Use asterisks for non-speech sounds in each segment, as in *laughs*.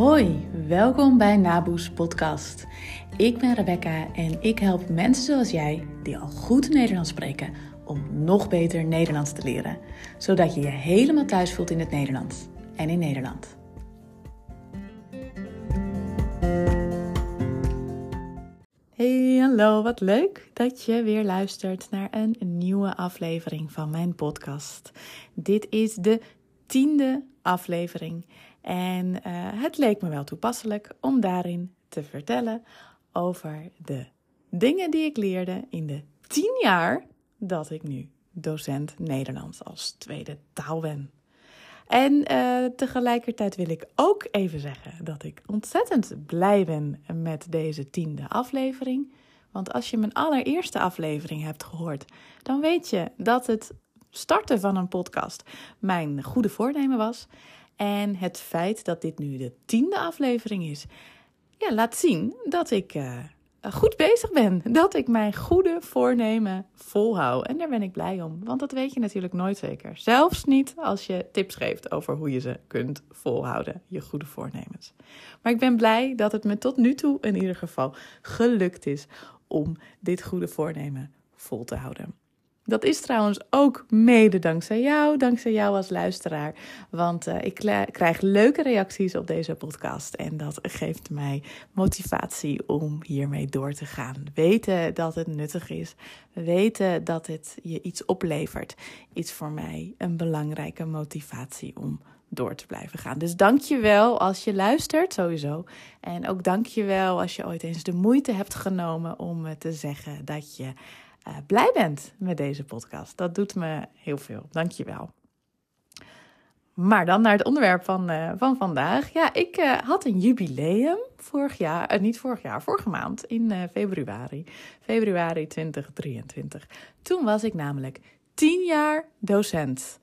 Hoi, welkom bij Naboes Podcast. Ik ben Rebecca en ik help mensen zoals jij, die al goed Nederlands spreken, om nog beter Nederlands te leren. Zodat je je helemaal thuis voelt in het Nederlands en in Nederland. Hey, hallo, wat leuk dat je weer luistert naar een nieuwe aflevering van mijn podcast. Dit is de tiende aflevering. En uh, het leek me wel toepasselijk om daarin te vertellen over de dingen die ik leerde in de tien jaar dat ik nu docent Nederlands als tweede taal ben. En uh, tegelijkertijd wil ik ook even zeggen dat ik ontzettend blij ben met deze tiende aflevering. Want als je mijn allereerste aflevering hebt gehoord, dan weet je dat het starten van een podcast mijn goede voornemen was. En het feit dat dit nu de tiende aflevering is, ja, laat zien dat ik uh, goed bezig ben. *laughs* Dat ik mijn goede voornemen volhoud. En daar ben ik blij om, want dat weet je natuurlijk nooit zeker. Zelfs niet als je tips geeft over hoe je ze kunt volhouden, je goede voornemens. Maar ik ben blij dat het me tot nu toe in ieder geval gelukt is om dit goede voornemen vol te houden. Dat is trouwens ook mede dankzij jou, dankzij jou als luisteraar. Want uh, ik krijg leuke reacties op deze podcast. En dat geeft mij motivatie om hiermee door te gaan. Weten dat het nuttig is. Weten dat het je iets oplevert. Iets voor mij een belangrijke motivatie om door te blijven gaan. Dus dank je wel als je luistert, sowieso. En ook dank je wel als je ooit eens de moeite hebt genomen om te zeggen dat je uh, blij bent met deze podcast. Dat doet me heel veel. Dank je wel. Maar dan naar het onderwerp van, uh, van vandaag. Ja, ik uh, had een jubileum vorig jaar, niet vorig jaar, vorige maand in februari. Februari 2023. Toen was ik namelijk 10 jaar docent.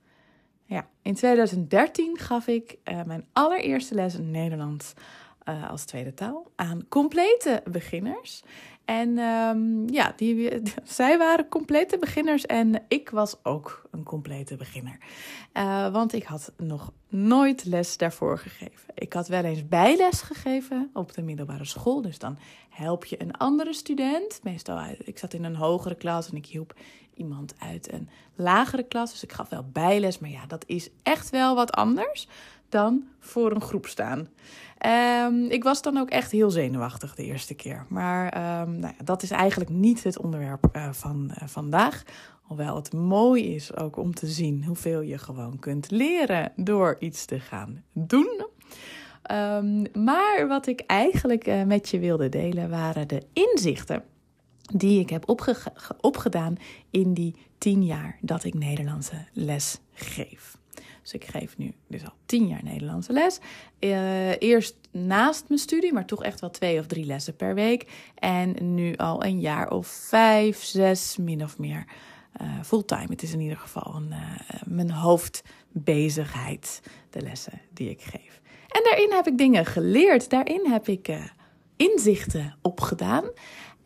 Ja, in 2013 gaf ik mijn allereerste les in Nederlands als tweede taal aan complete beginners. En um, ja, die, zij waren complete beginners en ik was ook een complete beginner. Uh, want ik had nog nooit les daarvoor gegeven. Ik had wel eens bijles gegeven op de middelbare school. Dus dan help je een andere student. Meestal, ik zat in een hogere klas en ik hielp iemand uit een lagere klas. Dus ik gaf wel bijles. Maar ja, dat is echt wel wat anders dan voor een groep staan. Um, ik was dan ook echt heel zenuwachtig de eerste keer. Maar um, nou ja, dat is eigenlijk niet het onderwerp uh, van uh, vandaag. Hoewel het mooi is ook om te zien hoeveel je gewoon kunt leren door iets te gaan doen. Um, maar wat ik eigenlijk uh, met je wilde delen waren de inzichten die ik heb opge opgedaan in die tien jaar dat ik Nederlandse les geef. Dus ik geef nu dus al tien jaar Nederlandse les. Uh, eerst naast mijn studie, maar toch echt wel twee of drie lessen per week. En nu al een jaar of vijf, zes, min of meer uh, fulltime. Het is in ieder geval een, uh, mijn hoofdbezigheid, de lessen die ik geef. En daarin heb ik dingen geleerd. Daarin heb ik inzichten opgedaan.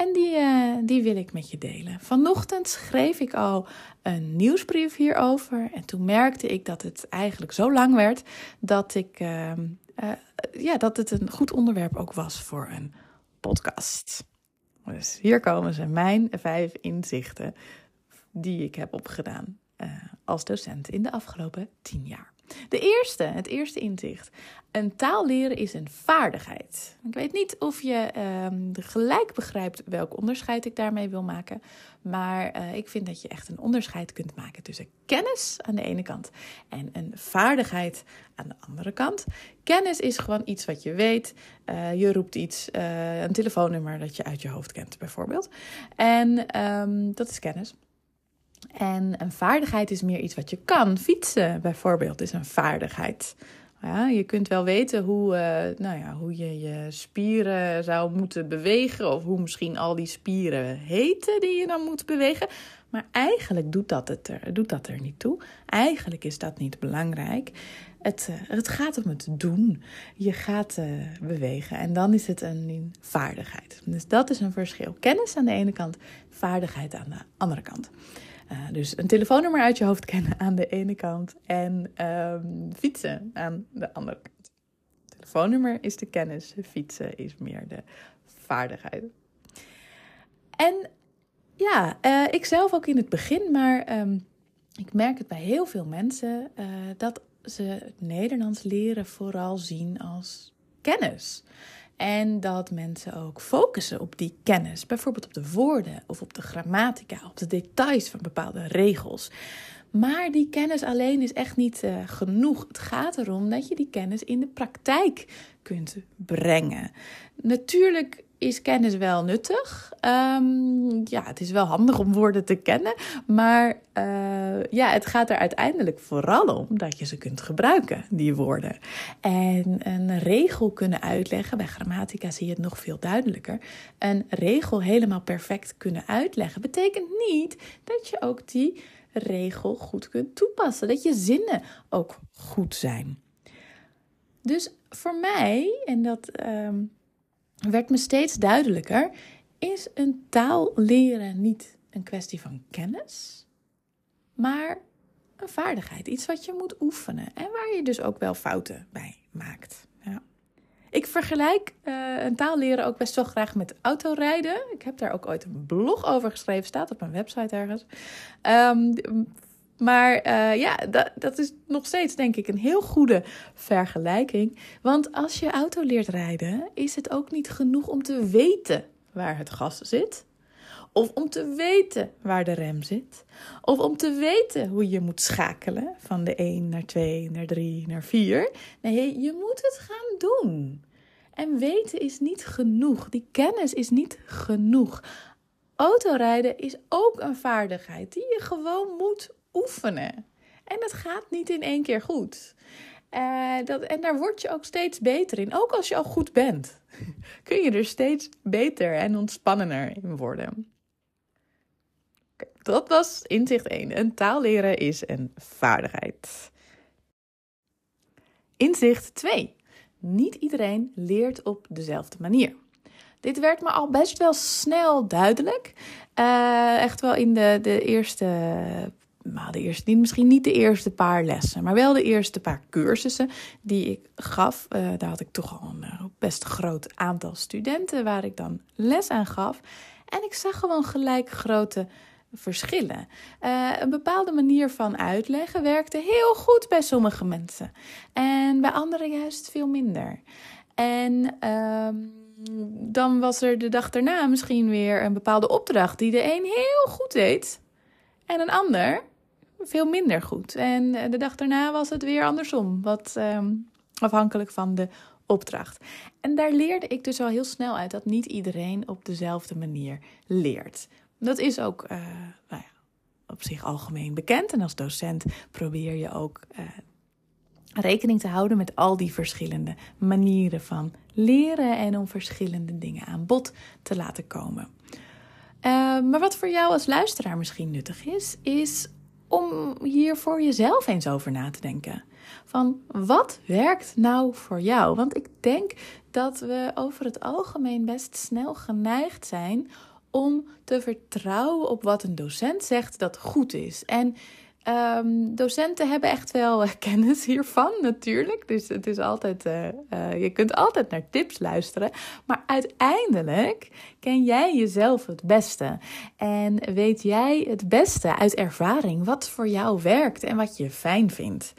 En die, uh, die wil ik met je delen. Vanochtend schreef ik al een nieuwsbrief hierover. En toen merkte ik dat het eigenlijk zo lang werd dat, ik, uh, uh, ja, dat het een goed onderwerp ook was voor een podcast. Dus hier komen ze, mijn vijf inzichten die ik heb opgedaan als docent in de afgelopen tien jaar. De eerste, het eerste inzicht. Een taal leren is een vaardigheid. Ik weet niet of je um, gelijk begrijpt welk onderscheid ik daarmee wil maken. Maar uh, ik vind dat je echt een onderscheid kunt maken tussen kennis aan de ene kant en een vaardigheid aan de andere kant. Kennis is gewoon iets wat je weet. Uh, je roept iets, uh, een telefoonnummer dat je uit je hoofd kent, bijvoorbeeld. En um, dat is kennis. En een vaardigheid is meer iets wat je kan. Fietsen bijvoorbeeld is een vaardigheid. Ja, je kunt wel weten hoe, uh, nou ja, hoe je je spieren zou moeten bewegen. Of hoe misschien al die spieren heten die je dan moet bewegen. Maar eigenlijk doet dat, het er, doet dat er niet toe. Eigenlijk is dat niet belangrijk. Het, uh, het gaat om het doen. Je gaat uh, bewegen en dan is het een vaardigheid. Dus dat is een verschil. Kennis aan de ene kant, vaardigheid aan de andere kant. Uh, dus een telefoonnummer uit je hoofd kennen aan de ene kant en um, fietsen aan de andere kant. telefoonnummer is de kennis, fietsen is meer de vaardigheid. En ja, uh, ik zelf ook in het begin, maar ehm, ik merk het bij heel veel mensen uh, dat ze het Nederlands leren vooral zien als kennis. En dat mensen ook focussen op die kennis, bijvoorbeeld op de woorden of op de grammatica, op de details van bepaalde regels. Maar die kennis alleen is echt niet uh, genoeg. Het gaat erom dat je die kennis in de praktijk kunt brengen. Natuurlijk is kennis wel nuttig. Um, ja, het is wel handig om woorden te kennen. Maar uh, ja, het gaat er uiteindelijk vooral om dat je ze kunt gebruiken, die woorden. En een regel kunnen uitleggen. Bij grammatica zie je het nog veel duidelijker. Een regel helemaal perfect kunnen uitleggen betekent niet dat je ook die regel goed kunt toepassen. Dat je zinnen ook goed zijn. Dus voor mij, en dat um, werd me steeds duidelijker, is een taal leren niet een kwestie van kennis, maar een vaardigheid. Iets wat je moet oefenen en waar je dus ook wel fouten bij maakt. Ik vergelijk uh, een taal leren ook best wel graag met autorijden. Ik heb daar ook ooit een blog over geschreven, staat op mijn website ergens. Um, maar uh, ja, dat, dat is nog steeds denk ik een heel goede vergelijking. Want als je auto leert rijden, is het ook niet genoeg om te weten waar het gas zit. Of om te weten waar de rem zit. Of om te weten hoe je moet schakelen van de 1 naar 2, naar 3, naar 4. Nee, je moet het gaan doen. En weten is niet genoeg. Die kennis is niet genoeg. Autorijden is ook een vaardigheid die je gewoon moet oefenen. En dat gaat niet in één keer goed. Uh, dat, en daar word je ook steeds beter in. Ook als je al goed bent, *laughs* kun je er steeds beter en ontspannender in worden. Dat was inzicht 1. Een taal leren is een vaardigheid. Inzicht 2. Niet iedereen leert op dezelfde manier. Dit werd me al best wel snel duidelijk. Uh, echt wel in de, de eerste nou, de eerste, misschien niet de eerste paar lessen, maar wel de eerste paar cursussen die ik gaf. Uh, daar had ik toch al een uh, best groot aantal studenten waar ik dan les aan gaf. En ik zag gewoon gelijk grote verschillen. Uh, een bepaalde manier van uitleggen werkte heel goed bij sommige mensen en bij anderen juist veel minder. En ehm, dan was er de dag daarna misschien weer een bepaalde opdracht die de een heel goed deed en een ander veel minder goed. En eh, de dag daarna was het weer andersom, wat ehm, afhankelijk van de opdracht. En daar leerde ik dus al heel snel uit dat niet iedereen op dezelfde manier leert. Dat is ook uh, nou ja, op zich algemeen bekend. En als docent probeer je ook uh, rekening te houden met al die verschillende manieren van leren en om verschillende dingen aan bod te laten komen. Uh, maar wat voor jou als luisteraar misschien nuttig is, is om hier voor jezelf eens over na te denken. Van wat werkt nou voor jou? Want ik denk dat we over het algemeen best snel geneigd zijn om te vertrouwen op wat een docent zegt dat goed is. En Um, docenten hebben echt wel *laughs* kennis hiervan, natuurlijk. Dus het is altijd, uh, uh, je kunt altijd naar tips luisteren. Maar uiteindelijk ken jij jezelf het beste. En weet jij het beste uit ervaring wat voor jou werkt en wat je fijn vindt.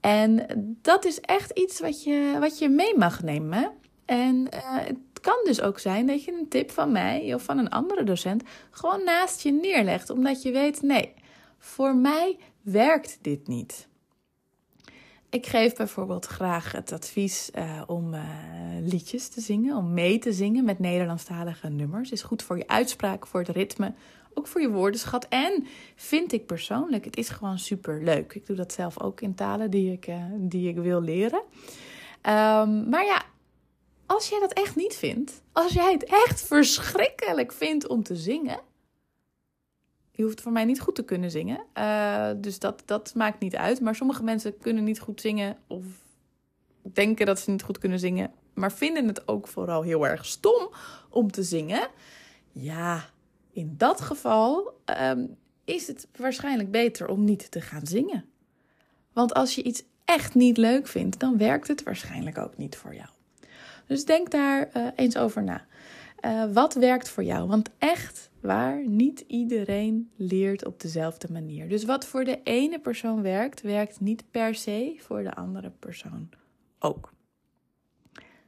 En dat is echt iets wat je, wat je mee mag nemen. En uh, kan dus ook zijn dat je een tip van mij of van een andere docent gewoon naast je neerlegt. Omdat je weet, nee voor mij werkt dit niet. Ik geef bijvoorbeeld graag het advies uh, om uh, liedjes te zingen, om mee te zingen met Nederlandstalige nummers. Is goed voor je uitspraak, voor het ritme, ook voor je woordenschat. En vind ik persoonlijk, het is gewoon super leuk. Ik doe dat zelf ook in talen die ik, uh, die ik wil leren. Um, maar ja, als jij dat echt niet vindt, als jij het echt verschrikkelijk vindt om te zingen, je hoeft voor mij niet goed te kunnen zingen. Uh, dus dat, dat maakt niet uit. Maar sommige mensen kunnen niet goed zingen of denken dat ze niet goed kunnen zingen. Maar vinden het ook vooral heel erg stom om te zingen. Ja, in dat geval um, is het waarschijnlijk beter om niet te gaan zingen. Want als je iets echt niet leuk vindt, dan werkt het waarschijnlijk ook niet voor jou. Dus denk daar uh, eens over na. Uh, wat werkt voor jou? Want echt waar, niet iedereen leert op dezelfde manier. Dus wat voor de ene persoon werkt, werkt niet per se voor de andere persoon ook.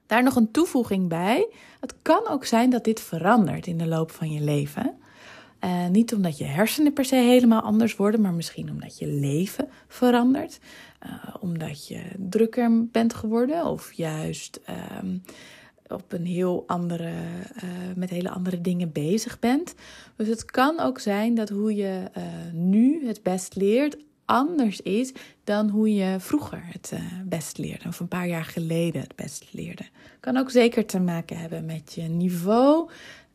Daar nog een toevoeging bij. Het kan ook zijn dat dit verandert in de loop van je leven. Uh, niet omdat je hersenen per se helemaal anders worden, maar misschien omdat je leven verandert. Uh, omdat je drukker bent geworden of juist um, op een heel andere, uh, met hele andere dingen bezig bent. Dus het kan ook zijn dat hoe je nu het best leert anders is dan hoe je vroeger het best leerde, of een paar jaar geleden het best leerde. Kan ook zeker te maken hebben met je niveau,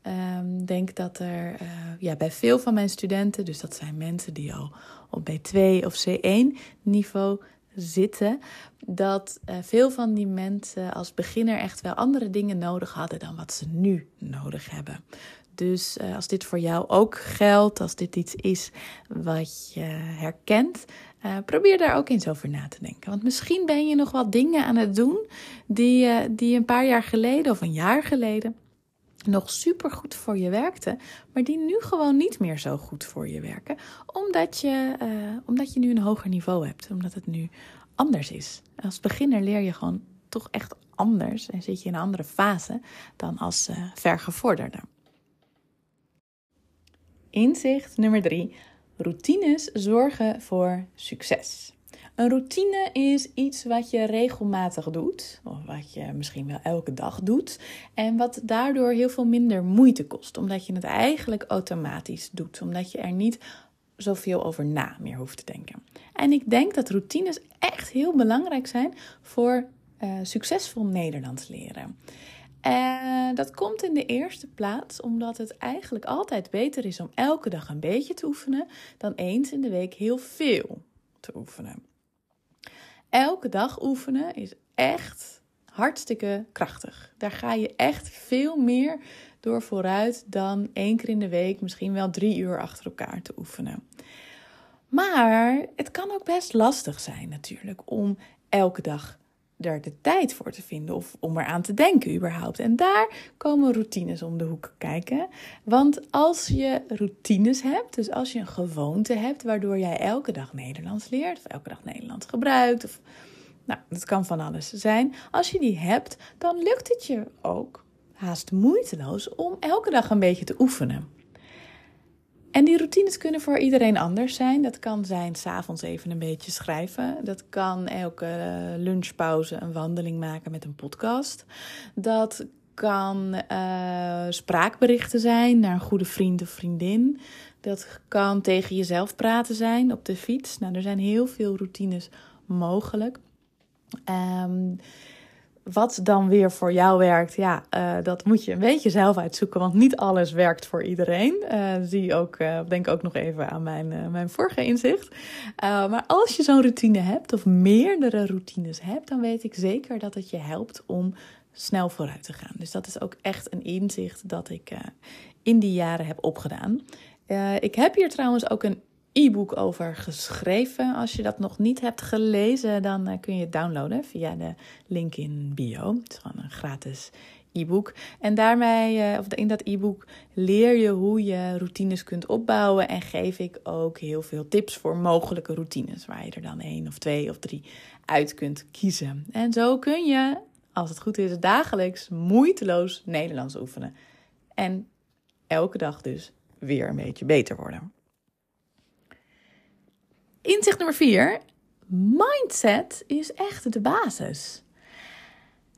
um, denk dat er uh, ja, bij veel van mijn studenten, dus dat zijn mensen die al op B2 of C1 niveau zitten, dat uh, veel van die mensen als beginner echt wel andere dingen nodig hadden dan wat ze nu nodig hebben. Dus uh, als dit voor jou ook geldt, als dit iets is wat je herkent, probeer daar ook eens over na te denken. Want misschien ben je nog wat dingen aan het doen die, die een paar jaar geleden of een jaar geleden nog super goed voor je werkte, maar die nu gewoon niet meer zo goed voor je werken, omdat je, uh, omdat je nu een hoger niveau hebt, omdat het nu anders is. Als beginner leer je gewoon toch echt anders en zit je in een andere fase dan als uh, vergevorderde. Inzicht nummer drie: routines zorgen voor succes. Een routine is iets wat je regelmatig doet, of wat je misschien wel elke dag doet, en wat daardoor heel veel minder moeite kost, omdat je het eigenlijk automatisch doet, omdat je er niet zoveel over na meer hoeft te denken. En ik denk dat routines echt heel belangrijk zijn voor uh, succesvol Nederlands leren. En dat komt in de eerste plaats omdat het eigenlijk altijd beter is om elke dag een beetje te oefenen dan eens in de week heel veel te oefenen elke dag oefenen is echt hartstikke krachtig. Daar ga je echt veel meer door vooruit dan één keer in de week, misschien wel drie uur achter elkaar te oefenen. Maar het kan ook best lastig zijn natuurlijk om elke dag er de tijd voor te vinden of om eraan te denken überhaupt. En daar komen routines om de hoek kijken. Want als je routines hebt, dus als je een gewoonte hebt waardoor jij elke dag Nederlands leert of elke dag Nederlands gebruikt of nou, dat kan van alles zijn. Als je die hebt, dan lukt het je ook haast moeiteloos om elke dag een beetje te oefenen. En die routines kunnen voor iedereen anders zijn. Dat kan zijn s'avonds even een beetje schrijven. Dat kan elke lunchpauze een wandeling maken met een podcast. Dat kan uh, spraakberichten zijn naar een goede vriend of vriendin. Dat kan tegen jezelf praten zijn op de fiets. Nou, er zijn heel veel routines mogelijk. Um, wat dan weer voor jou werkt, ja, uh, dat moet je een beetje zelf uitzoeken, want niet alles werkt voor iedereen. Uh, zie ook, uh, denk ook nog even aan mijn, mijn vorige inzicht. maar als je zo'n routine hebt, of meerdere routines hebt, dan weet ik zeker dat het je helpt om snel vooruit te gaan. Dus dat is ook echt een inzicht dat ik in die jaren heb opgedaan. ik heb hier trouwens ook een e-book over geschreven. Als je dat nog niet hebt gelezen, dan eh, kun je het downloaden via de link in bio. Het is gewoon een gratis e-book. En daarmee, eh, of in dat e-book, leer je hoe je routines kunt opbouwen. En geef ik ook heel veel tips voor mogelijke routines, waar je er dan één of twee of drie uit kunt kiezen. En zo kun je, als het goed is, dagelijks moeiteloos Nederlands oefenen. En elke dag dus weer een beetje beter worden. Inzicht nummer vier. Mindset is echt de basis.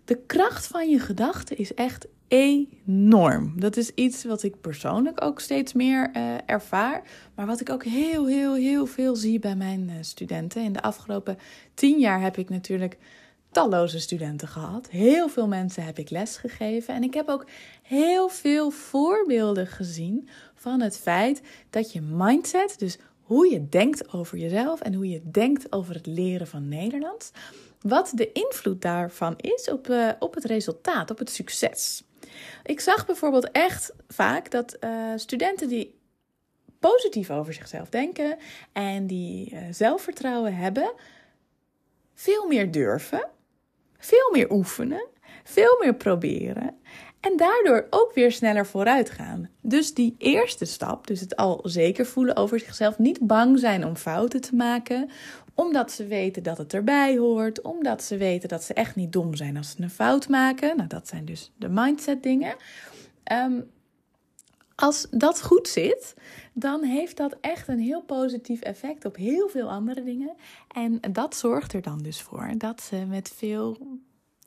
De kracht van je gedachten is echt enorm. Dat is iets wat ik persoonlijk ook steeds meer uh, ervaar. Maar wat ik ook heel, heel, heel veel zie bij mijn uh, studenten. In de afgelopen tien jaar heb ik natuurlijk talloze studenten gehad. Heel veel mensen heb ik les gegeven. En ik heb ook heel veel voorbeelden gezien van het feit dat je mindset, dus hoe je denkt over jezelf en hoe je denkt over het leren van Nederlands. Wat de invloed daarvan is op, uh, op het resultaat, op het succes. Ik zag bijvoorbeeld echt vaak dat uh, studenten die positief over zichzelf denken en die uh, zelfvertrouwen hebben, veel meer durven, veel meer oefenen, veel meer proberen en daardoor ook weer sneller vooruit gaan. Dus die eerste stap, dus het al zeker voelen over zichzelf, niet bang zijn om fouten te maken, omdat ze weten dat het erbij hoort, omdat ze weten dat ze echt niet dom zijn als ze een fout maken. Nou, dat zijn dus de mindset dingen. Ehm, als dat goed zit, dan heeft dat echt een heel positief effect op heel veel andere dingen. En dat zorgt er dan dus voor dat ze met veel,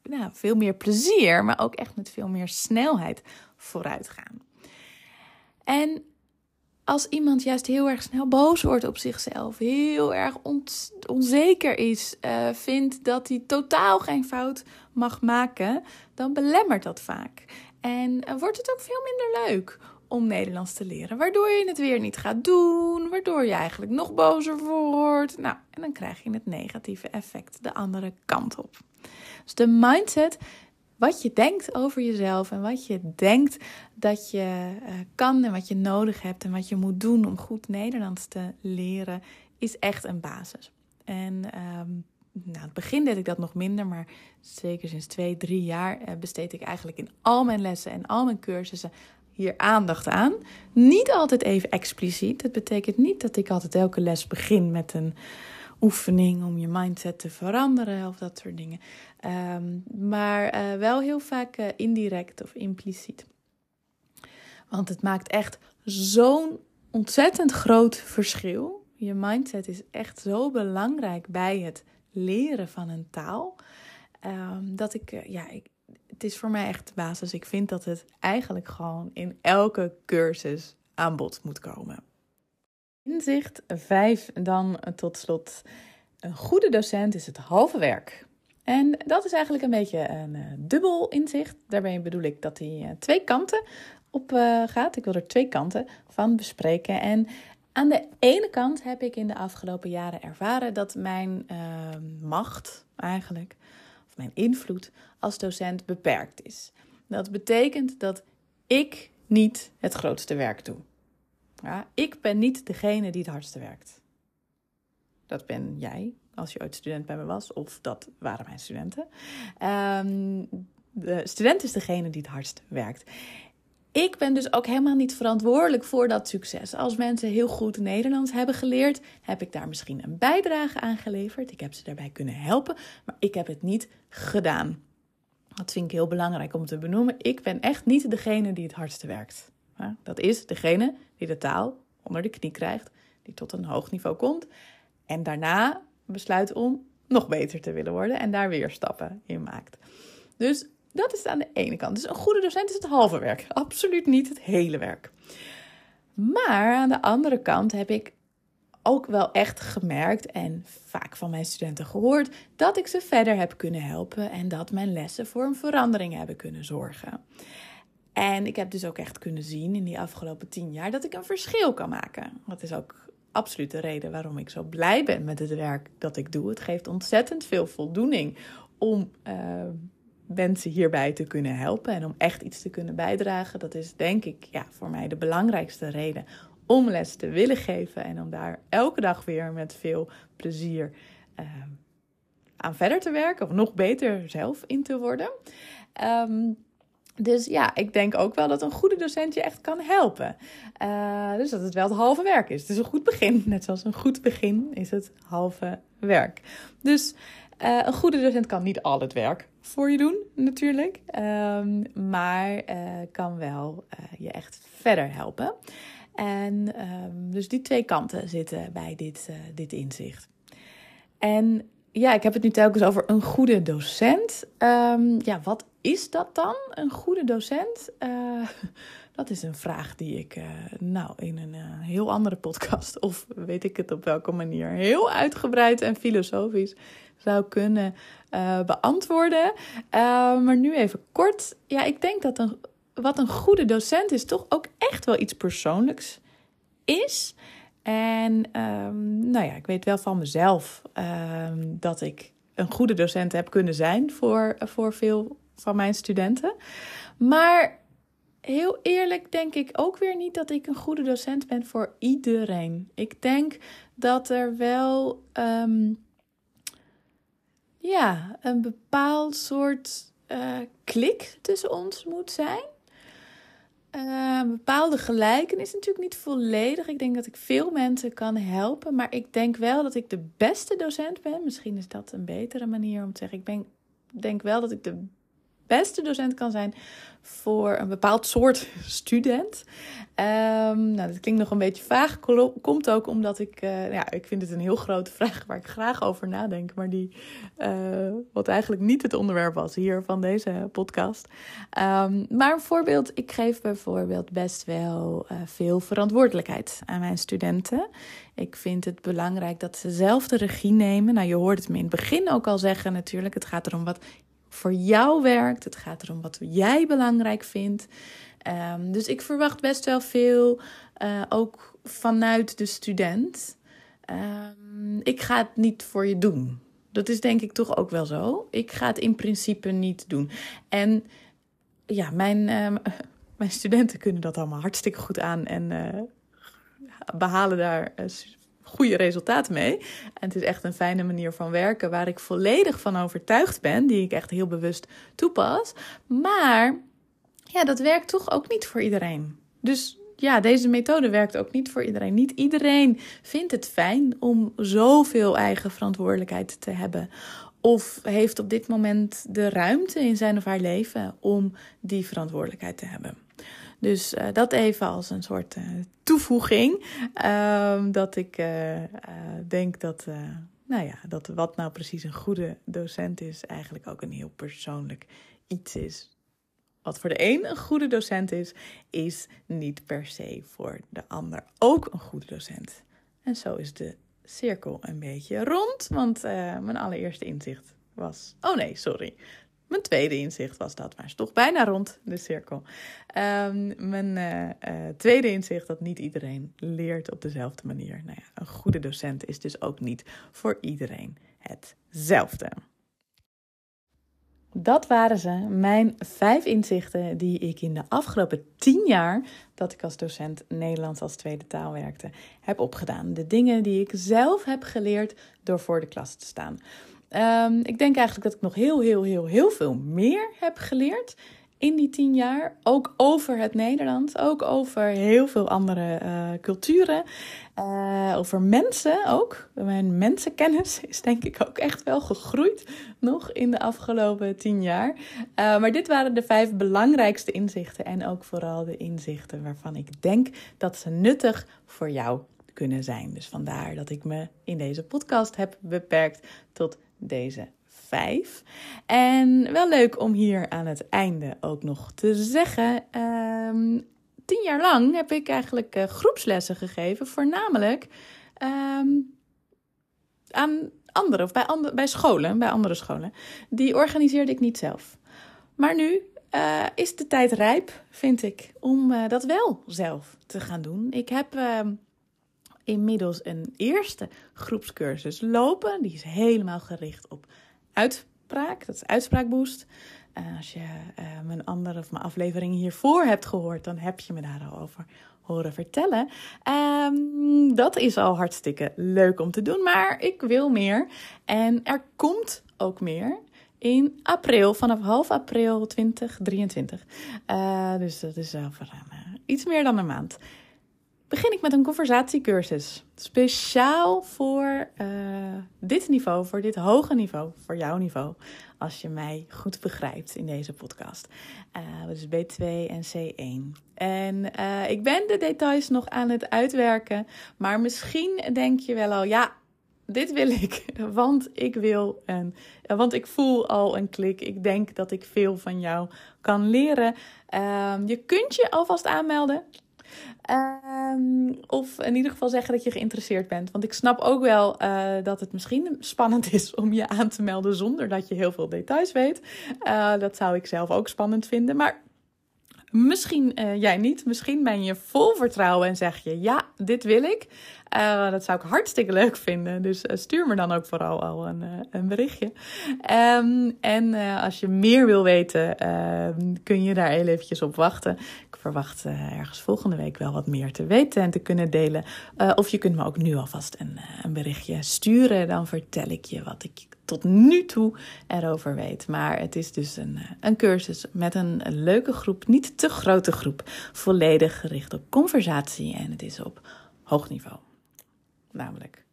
nou, veel meer plezier, maar ook echt met veel meer snelheid vooruit gaan. En als iemand juist heel erg snel boos wordt op zichzelf, heel erg onzeker is, uh, vindt dat hij totaal geen fout mag maken, dan belemmert dat vaak. En uh, wordt het ook veel minder leuk om Nederlands te leren, waardoor je het weer niet gaat doen, waardoor je eigenlijk nog bozer wordt. Nou, en dan krijg je het negatieve effect de andere kant op. Dus de mindset wat je denkt over jezelf en wat je denkt dat je uh, kan en wat je nodig hebt en wat je moet doen om goed Nederlands te leren, is echt een basis. En um, nou, het begin deed ik dat nog minder, maar zeker sinds twee, drie jaar uh, besteed ik eigenlijk in al mijn lessen en al mijn cursussen hier aandacht aan. Niet altijd even expliciet. Dat betekent niet dat ik altijd elke les begin met een oefening om je mindset te veranderen of dat soort dingen. Um, maar uh, wel heel vaak uh, indirect of impliciet. Want het maakt echt zo'n ontzettend groot verschil. Je mindset is echt zo belangrijk bij het leren van een taal. Um, dat ik, uh, ja, ik, het is voor mij echt de basis. Ik vind dat het eigenlijk gewoon in elke cursus aan bod moet komen. Inzicht 5 dan tot slot. Een goede docent is het halve werk. En dat is eigenlijk een beetje een uh, dubbel inzicht. Daarbij bedoel ik dat hij uh, twee kanten op uh, gaat. Ik wil er twee kanten van bespreken. En aan de ene kant heb ik in de afgelopen jaren ervaren dat mijn macht eigenlijk, mijn invloed als docent beperkt is. Dat betekent dat ik niet het grootste werk doe. Ja, ik ben niet degene die het hardste werkt. Dat ben jij, als je ooit student bij me was, of dat waren mijn studenten. Um, de student is degene die het hardst werkt. Ik ben dus ook helemaal niet verantwoordelijk voor dat succes. Als mensen heel goed Nederlands hebben geleerd, heb ik daar misschien een bijdrage aan geleverd. Ik heb ze daarbij kunnen helpen, maar ik heb het niet gedaan. Dat vind ik heel belangrijk om te benoemen. Ik ben echt niet degene die het hardste werkt. Dat is degene die de taal onder de knie krijgt, die tot een hoog niveau komt en daarna besluit om nog beter te willen worden en daar weer stappen in maakt. Dus dat is aan de ene kant. Dus een goede docent is het halve werk, *laughs* absoluut niet het hele werk. Maar aan de andere kant heb ik ook wel echt gemerkt en vaak van mijn studenten gehoord dat ik ze verder heb kunnen helpen en dat mijn lessen voor een verandering hebben kunnen zorgen. En ik heb dus ook echt kunnen zien in die afgelopen tien jaar dat ik een verschil kan maken. Dat is ook absoluut de reden waarom ik zo blij ben met het werk dat ik doe. Het geeft ontzettend veel voldoening om uh, mensen hierbij te kunnen helpen en om echt iets te kunnen bijdragen. Dat is denk ik ja, voor mij de belangrijkste reden om les te willen geven en om daar elke dag weer met veel plezier uh, aan verder te werken of nog beter zelf in te worden. Um, dus ja, ik denk ook wel dat een goede docent je echt kan helpen. Uh, dus dat het wel het halve werk is. Het is een goed begin. Net zoals een goed begin is het halve werk. Dus uh, een goede docent kan niet al het werk voor je doen, natuurlijk. Um, maar uh, kan wel je echt verder helpen. En um, dus die twee kanten zitten bij dit, dit inzicht. En ja, ik heb het nu telkens over een goede docent. Um, ja, wat is dat dan, een goede docent? Uh, *laughs* dat is een vraag die ik, uh, nou, in een uh, heel andere podcast, of weet ik het op welke manier, heel uitgebreid en filosofisch zou kunnen beantwoorden. maar nu even kort. Ja, ik denk dat een, wat een goede docent is, toch ook echt wel iets persoonlijks is. En um, nou ja, ik weet wel van mezelf um, dat ik een goede docent heb kunnen zijn voor, voor veel van mijn studenten. Maar heel eerlijk denk ik ook weer niet dat ik een goede docent ben voor iedereen. Ik denk dat er wel. Um, ja, een bepaald soort uh, klik tussen ons moet zijn. Een bepaalde gelijkenis natuurlijk niet volledig. Ik denk dat ik veel mensen kan helpen, maar ik denk wel dat ik de beste docent ben. Misschien is dat een betere manier om te zeggen. Ik ben, denk wel dat ik de beste docent kan zijn voor een bepaald soort *laughs* student. Um, nou, dat klinkt nog een beetje vaag. Komt ook omdat ik, uh, ja, ik vind het een heel grote *laughs* vraag waar ik graag over nadenk, maar die, uh, wat eigenlijk niet het onderwerp was hier van deze podcast. Um, maar een voorbeeld, ik geef bijvoorbeeld best wel uh, veel verantwoordelijkheid aan mijn studenten. Ik vind het belangrijk dat ze zelf de regie nemen. Nou, je hoort het me in het begin ook al zeggen natuurlijk. Het gaat erom wat voor jou werkt. Het gaat erom wat jij belangrijk vindt. Um, dus ik verwacht best wel veel, uh, ook vanuit de student. Um, ik ga het niet voor je doen. Dat is denk ik toch ook wel zo. Ik ga het in principe niet doen. En ja, mijn, um, *laughs* mijn studenten kunnen dat allemaal hartstikke goed aan en uh, behalen daar uh, goede resultaten mee. En het is echt een fijne manier van werken waar ik volledig van overtuigd ben, die ik echt heel bewust toepas. Maar ja, dat werkt toch ook niet voor iedereen. Dus ja, deze methode werkt ook niet voor iedereen. Niet iedereen vindt het fijn om zoveel eigen verantwoordelijkheid te hebben. Of heeft op dit moment de ruimte in zijn of haar leven om die verantwoordelijkheid te hebben. Dus uh, dat even als een soort uh, toevoeging. Uh, dat ik uh, denk dat, nou ja, dat wat nou precies een goede docent is, eigenlijk ook een heel persoonlijk iets is. Wat voor de een een goede docent is, is niet per se voor de ander ook een goede docent. En zo is de cirkel een beetje rond, want mijn allereerste inzicht was. Oh nee, sorry. Mijn tweede inzicht was dat, maar is toch bijna rond de cirkel. Um, mijn uh, uh, tweede inzicht dat niet iedereen leert op dezelfde manier. Nou ja, een goede docent is dus ook niet voor iedereen hetzelfde. Dat waren ze, mijn vijf inzichten die ik in de afgelopen tien jaar dat ik als docent Nederlands als tweede taal werkte, heb opgedaan. De dingen die ik zelf heb geleerd door voor de klas te staan. Um, ik denk eigenlijk dat ik nog heel, heel, heel, heel veel meer heb geleerd in die tien jaar. Ook over het Nederlands, ook over heel veel andere uh, culturen. Uh, over mensen ook. Mijn mensenkennis *laughs* is denk ik ook echt wel gegroeid nog in de afgelopen tien jaar. Uh, maar dit waren de vijf belangrijkste inzichten en ook vooral de inzichten waarvan ik denk dat ze nuttig voor jou kunnen zijn. Dus vandaar dat ik me in deze podcast heb beperkt tot deze vijf. En wel leuk om hier aan het einde ook nog te zeggen. Um, tien jaar lang heb ik eigenlijk uh, groepslessen gegeven, voornamelijk um, aan anderen of bij, andere, bij scholen, bij andere scholen. Die organiseerde ik niet zelf. Maar nu uh, is de tijd rijp, vind ik, om uh, dat wel zelf te gaan doen. Ik heb uh, inmiddels een eerste groepscursus lopen. Die is helemaal gericht op uitspraak. Dat is uitspraakboost. Uh, als je uh, mijn andere of mijn aflevering hiervoor hebt gehoord, dan heb je me daar al over horen vertellen. Um, dat is al hartstikke leuk om te doen, maar ik wil meer. En er komt ook meer in april, vanaf half april 2023. Uh, dus dat is over iets meer dan een maand begin ik met een conversatiecursus. Speciaal voor uh, dit niveau, voor dit hoge niveau, voor jouw niveau. Als je mij goed begrijpt in deze podcast. Uh, dus B2 en C1. En uh, ik ben de details nog aan het uitwerken. Maar misschien denk je wel al, ja, dit wil ik, *laughs* want ik wil en want ik voel al een klik. Ik denk dat ik veel van jou kan leren. Uh, je kunt je alvast aanmelden. Um, of in ieder geval zeggen dat je geïnteresseerd bent. Want ik snap ook wel uh, dat het misschien *laughs* spannend is om je aan te melden zonder dat je heel veel details weet. Uh, dat zou ik zelf ook spannend vinden. Maar Misschien uh, jij niet. Misschien ben je vol vertrouwen en zeg je: Ja, dit wil ik. Uh, dat zou ik hartstikke leuk vinden. Dus uh, stuur me dan ook vooral al een, een berichtje. Um, en als je meer wil weten, ehm, kun je daar heel eventjes op wachten. Ik verwacht ergens volgende week wel wat meer te weten en te kunnen delen. of je kunt me ook nu alvast een, een berichtje sturen. Dan vertel ik je wat ik tot nu toe erover weet. Maar het is dus een, een cursus met een, leuke groep, niet te grote groep. Volledig gericht op conversatie en het is op hoog niveau. Namelijk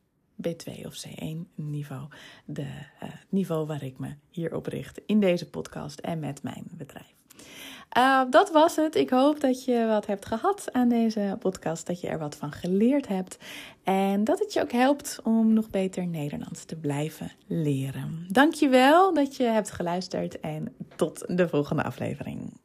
B2 of C1 niveau. De uh, niveau waar ik me hier op richt in deze podcast en met mijn bedrijf. Uh, dat was het. Ik hoop dat je wat hebt gehad aan deze podcast, dat je er wat van geleerd hebt en dat het je ook helpt om nog beter Nederlands te blijven leren. Dankjewel dat je hebt geluisterd en tot de volgende aflevering.